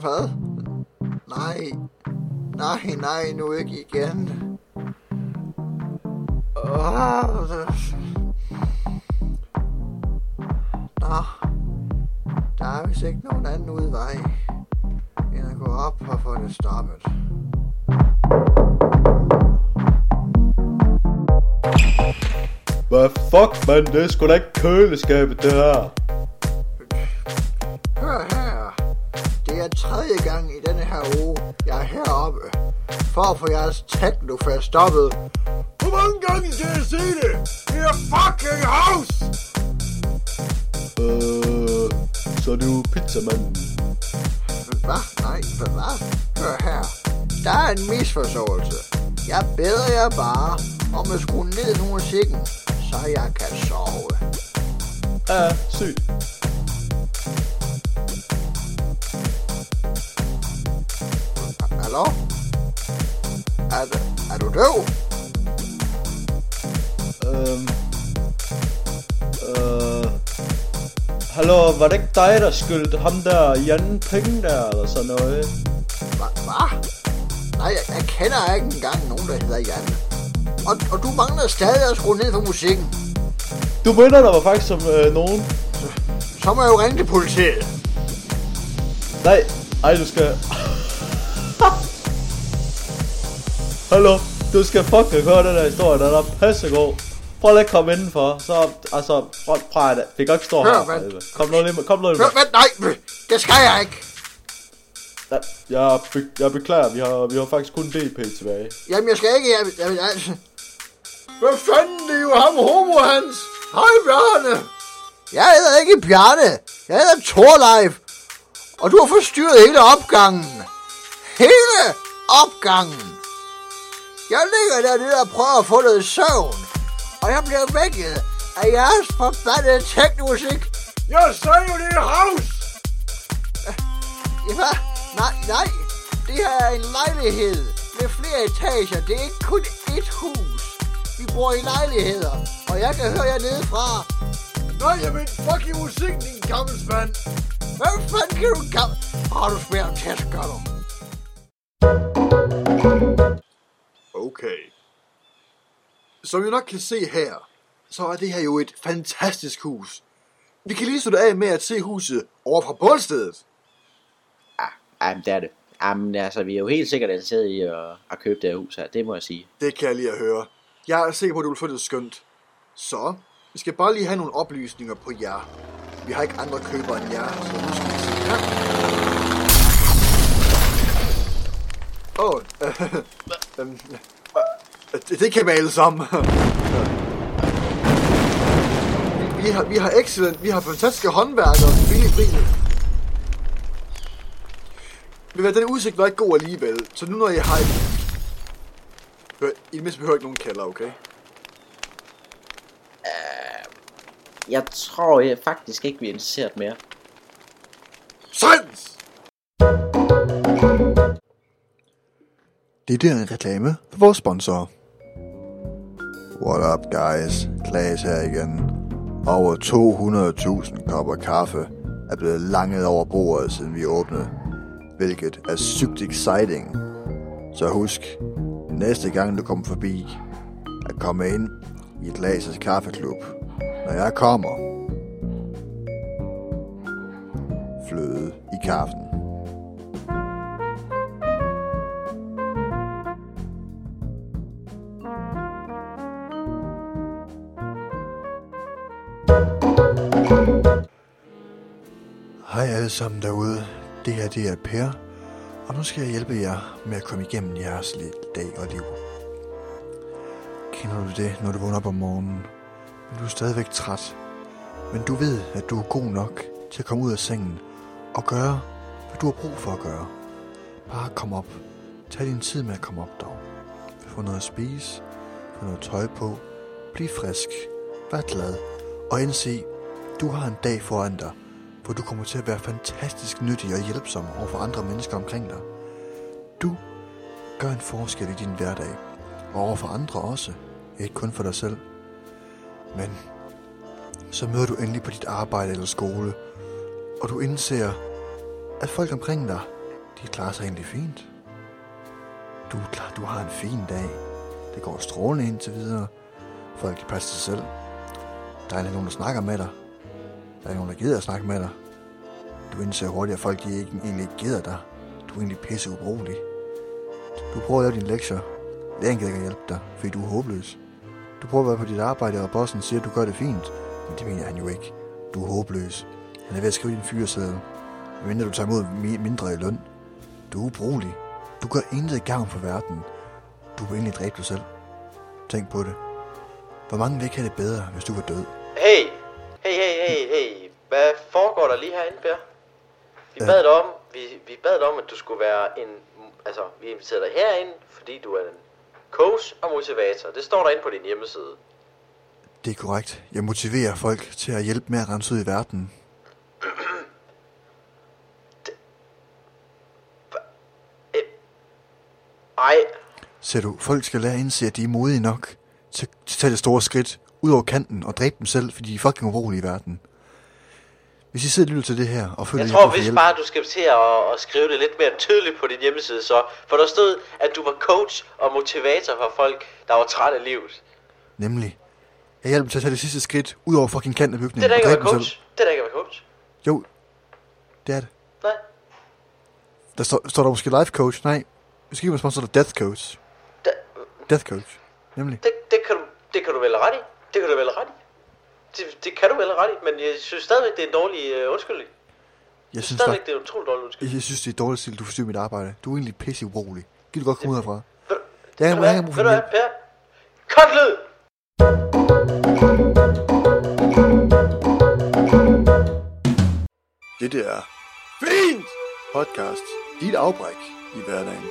Hvad? Nej. Nej, nej, nu ikke igen. Åh, det... Nå. Der er vist ikke nogen anden udvej, end at gå op og få det stoppet. Hvad fuck, mand? Det er sgu da ikke køleskabet, det her. Hør her. Det er tredje gang i denne her uge, jeg er heroppe. For at få jeres technofest stoppet. Hvor mange gange skal jeg sige? Det jo pizzamanden. Hvad? Nej, hvad? hvad? Hør her. Der er en misforståelse. Jeg beder jer bare om at skrue ned på musikken, så jeg kan sove. Ja, sygt. Hallo? Er, er du døv? Hallo, var det ikke dig, der skyldte ham der Jan penge der, eller sådan noget? Hva- Hvad? Nej, jeg, jeg kender ikke engang nogen, der hedder Jan. Og, og du mangler stadig at skrue ned på musikken. Du minder der var faktisk som øh, nogen. Så må jeg jo ringe til politiet. Nej, ej, du skal... hallo, du skal fucking høre den der historie, den er pissegod. Prøv lige at komme indenfor, så, altså, prøv, prøv at vi kan ikke stå her. for. Kom nu lige kom nu lige. Hør, vent, nej, det skal jeg ikke. Ja, jeg, be, jeg beklager, vi har, vi har faktisk kun DP tilbage. Jamen, jeg skal ikke, jeg, jeg, altså... Hvad fanden, det er jo ham homo, Hans. Hej, Bjarne. Jeg hedder ikke Bjarne. Jeg hedder Torleif. Og du har forstyrret hele opgangen. Hele opgangen. Jeg ligger dernede og prøver at få noget søvn. Og jeg bliver vækket af jeres forbandede teknomusik. Jeg sagde jo, det er house. Ja? Nej, nej. Det her er en lejlighed med flere etager. Det er ikke kun ét hus. Vi bor i lejligheder, og jeg kan høre jer nedefra. Nej, jeg vil fuck i musikken, din gammelsmand. Hvad fanden kan du gammel... Har du svært til at gøre du? Okay. Som I nok kan se her, så er det her jo et fantastisk hus. Vi kan lige slutte af med at se huset over fra bålstedet. Ja, jamen, det er det. Jamen, altså, vi er jo helt sikkert interesseret i at, at købe det her hus her, det må jeg sige. Det kan jeg lige at høre. Jeg er sikker på, at du vil få det skønt. Så, vi skal bare lige have nogle oplysninger på jer. Vi har ikke andre købere end jer, så nu skal vi se her. Åh, oh, øh, øh, øh, det, det kan vi alle sammen. vi, har, vi har excellent, vi har fantastiske håndværkere, billig pris. Hvad, den udsigt var ikke god alligevel, så nu når jeg har et... Hør, I det mindste behøver ikke nogen kælder, okay? Jeg tror jeg faktisk ikke, vi er interesseret mere. Sans! Det er en reklame for vores sponsorer. What up, guys? Klaas her igen. Over 200.000 kopper kaffe er blevet langet over bordet, siden vi åbnede. Hvilket er sygt exciting. Så husk, næste gang du kommer forbi, at komme ind i Klaas' kaffeklub. Når jeg kommer, fløde i kaffen. Hej alle sammen derude. Det her det er Per, og nu skal jeg hjælpe jer med at komme igennem jeres dag og liv. Kender du det, når du vågner op om morgenen? Men du er stadigvæk træt. Men du ved, at du er god nok til at komme ud af sengen og gøre, hvad du har brug for at gøre. Bare kom op. Tag din tid med at komme op dog. Få noget at spise, få noget tøj på, bliv frisk, vær glad og indse, du har en dag foran dig, hvor du kommer til at være fantastisk nyttig og hjælpsom over for andre mennesker omkring dig. Du gør en forskel i din hverdag, og over for andre også, ikke kun for dig selv. Men så møder du endelig på dit arbejde eller skole, og du indser, at folk omkring dig, de klarer sig egentlig fint. Du er klar, du har en fin dag. Det går strålende indtil videre. Folk kan passe sig selv. Der er nogen, der snakker med dig. Der er ikke nogen, der gider at snakke med dig. Du indser hurtigt, at folk de ikke, egentlig ikke gider dig. Du er egentlig pisse ubrugelig. Du prøver at lave dine lektier. Læringen gider ikke hjælpe dig, fordi du er håbløs. Du prøver at være på dit arbejde, og bossen siger, at du gør det fint. Men det mener han jo ikke. Du er håbløs. Han er ved at skrive din fyreseddel. Mindre du tager imod mindre i løn. Du er ubrugelig. Du gør intet gavn for verden. Du vil egentlig dræbe dig selv. Tænk på det. Hvor mange vil ikke have det bedre, hvis du var død? Herinde, Per? Vi bad dig om, vi, vi bad dig om, at du skulle være en... Altså, vi inviterede dig herind, fordi du er en coach og motivator. Det står der inde på din hjemmeside. Det er korrekt. Jeg motiverer folk til at hjælpe med at rense ud i verden. Ej, Ser du, folk skal lære at indse, at de er modige nok til, til at tage det store skridt ud over kanten og dræbe dem selv, fordi de er fucking urolige i verden. Hvis I sidder og lytter til det her og føler, jeg tror hvis bare, du skal til at, at skrive det lidt mere tydeligt på din hjemmeside så. For der stod, at du var coach og motivator for folk, der var træt af livet. nemlig, jeg hjælper dem til at tage det sidste skridt ud over fucking kanten af Det bygningen er da ikke at være dem selv. coach. Det er da ikke at være coach. Jo, det er det. Nej. Der står, står der måske life coach? Nej, måske kan man sponsor der death coach. Det, Death coach, nemlig. det, det, kan du, det kan du vel ret i. Det kan du vel ret i. Det, det kan du vel ret i, men jeg synes stadigvæk, det er en dårlig øh, undskyldning. Jeg synes, Stadigvæk, det er en utrolig dårlig undskyldning. jeg synes, det er dårligt stil, du forstyrrer mit arbejde. Du er egentlig pisse urolig. Giv du godt komme ud herfra. Ved, Jeg ved har du jeg hvad, har brug ved for hjælp. Per? Cut lyd! Det er Fint Podcast. Dit afbræk i hverdagen.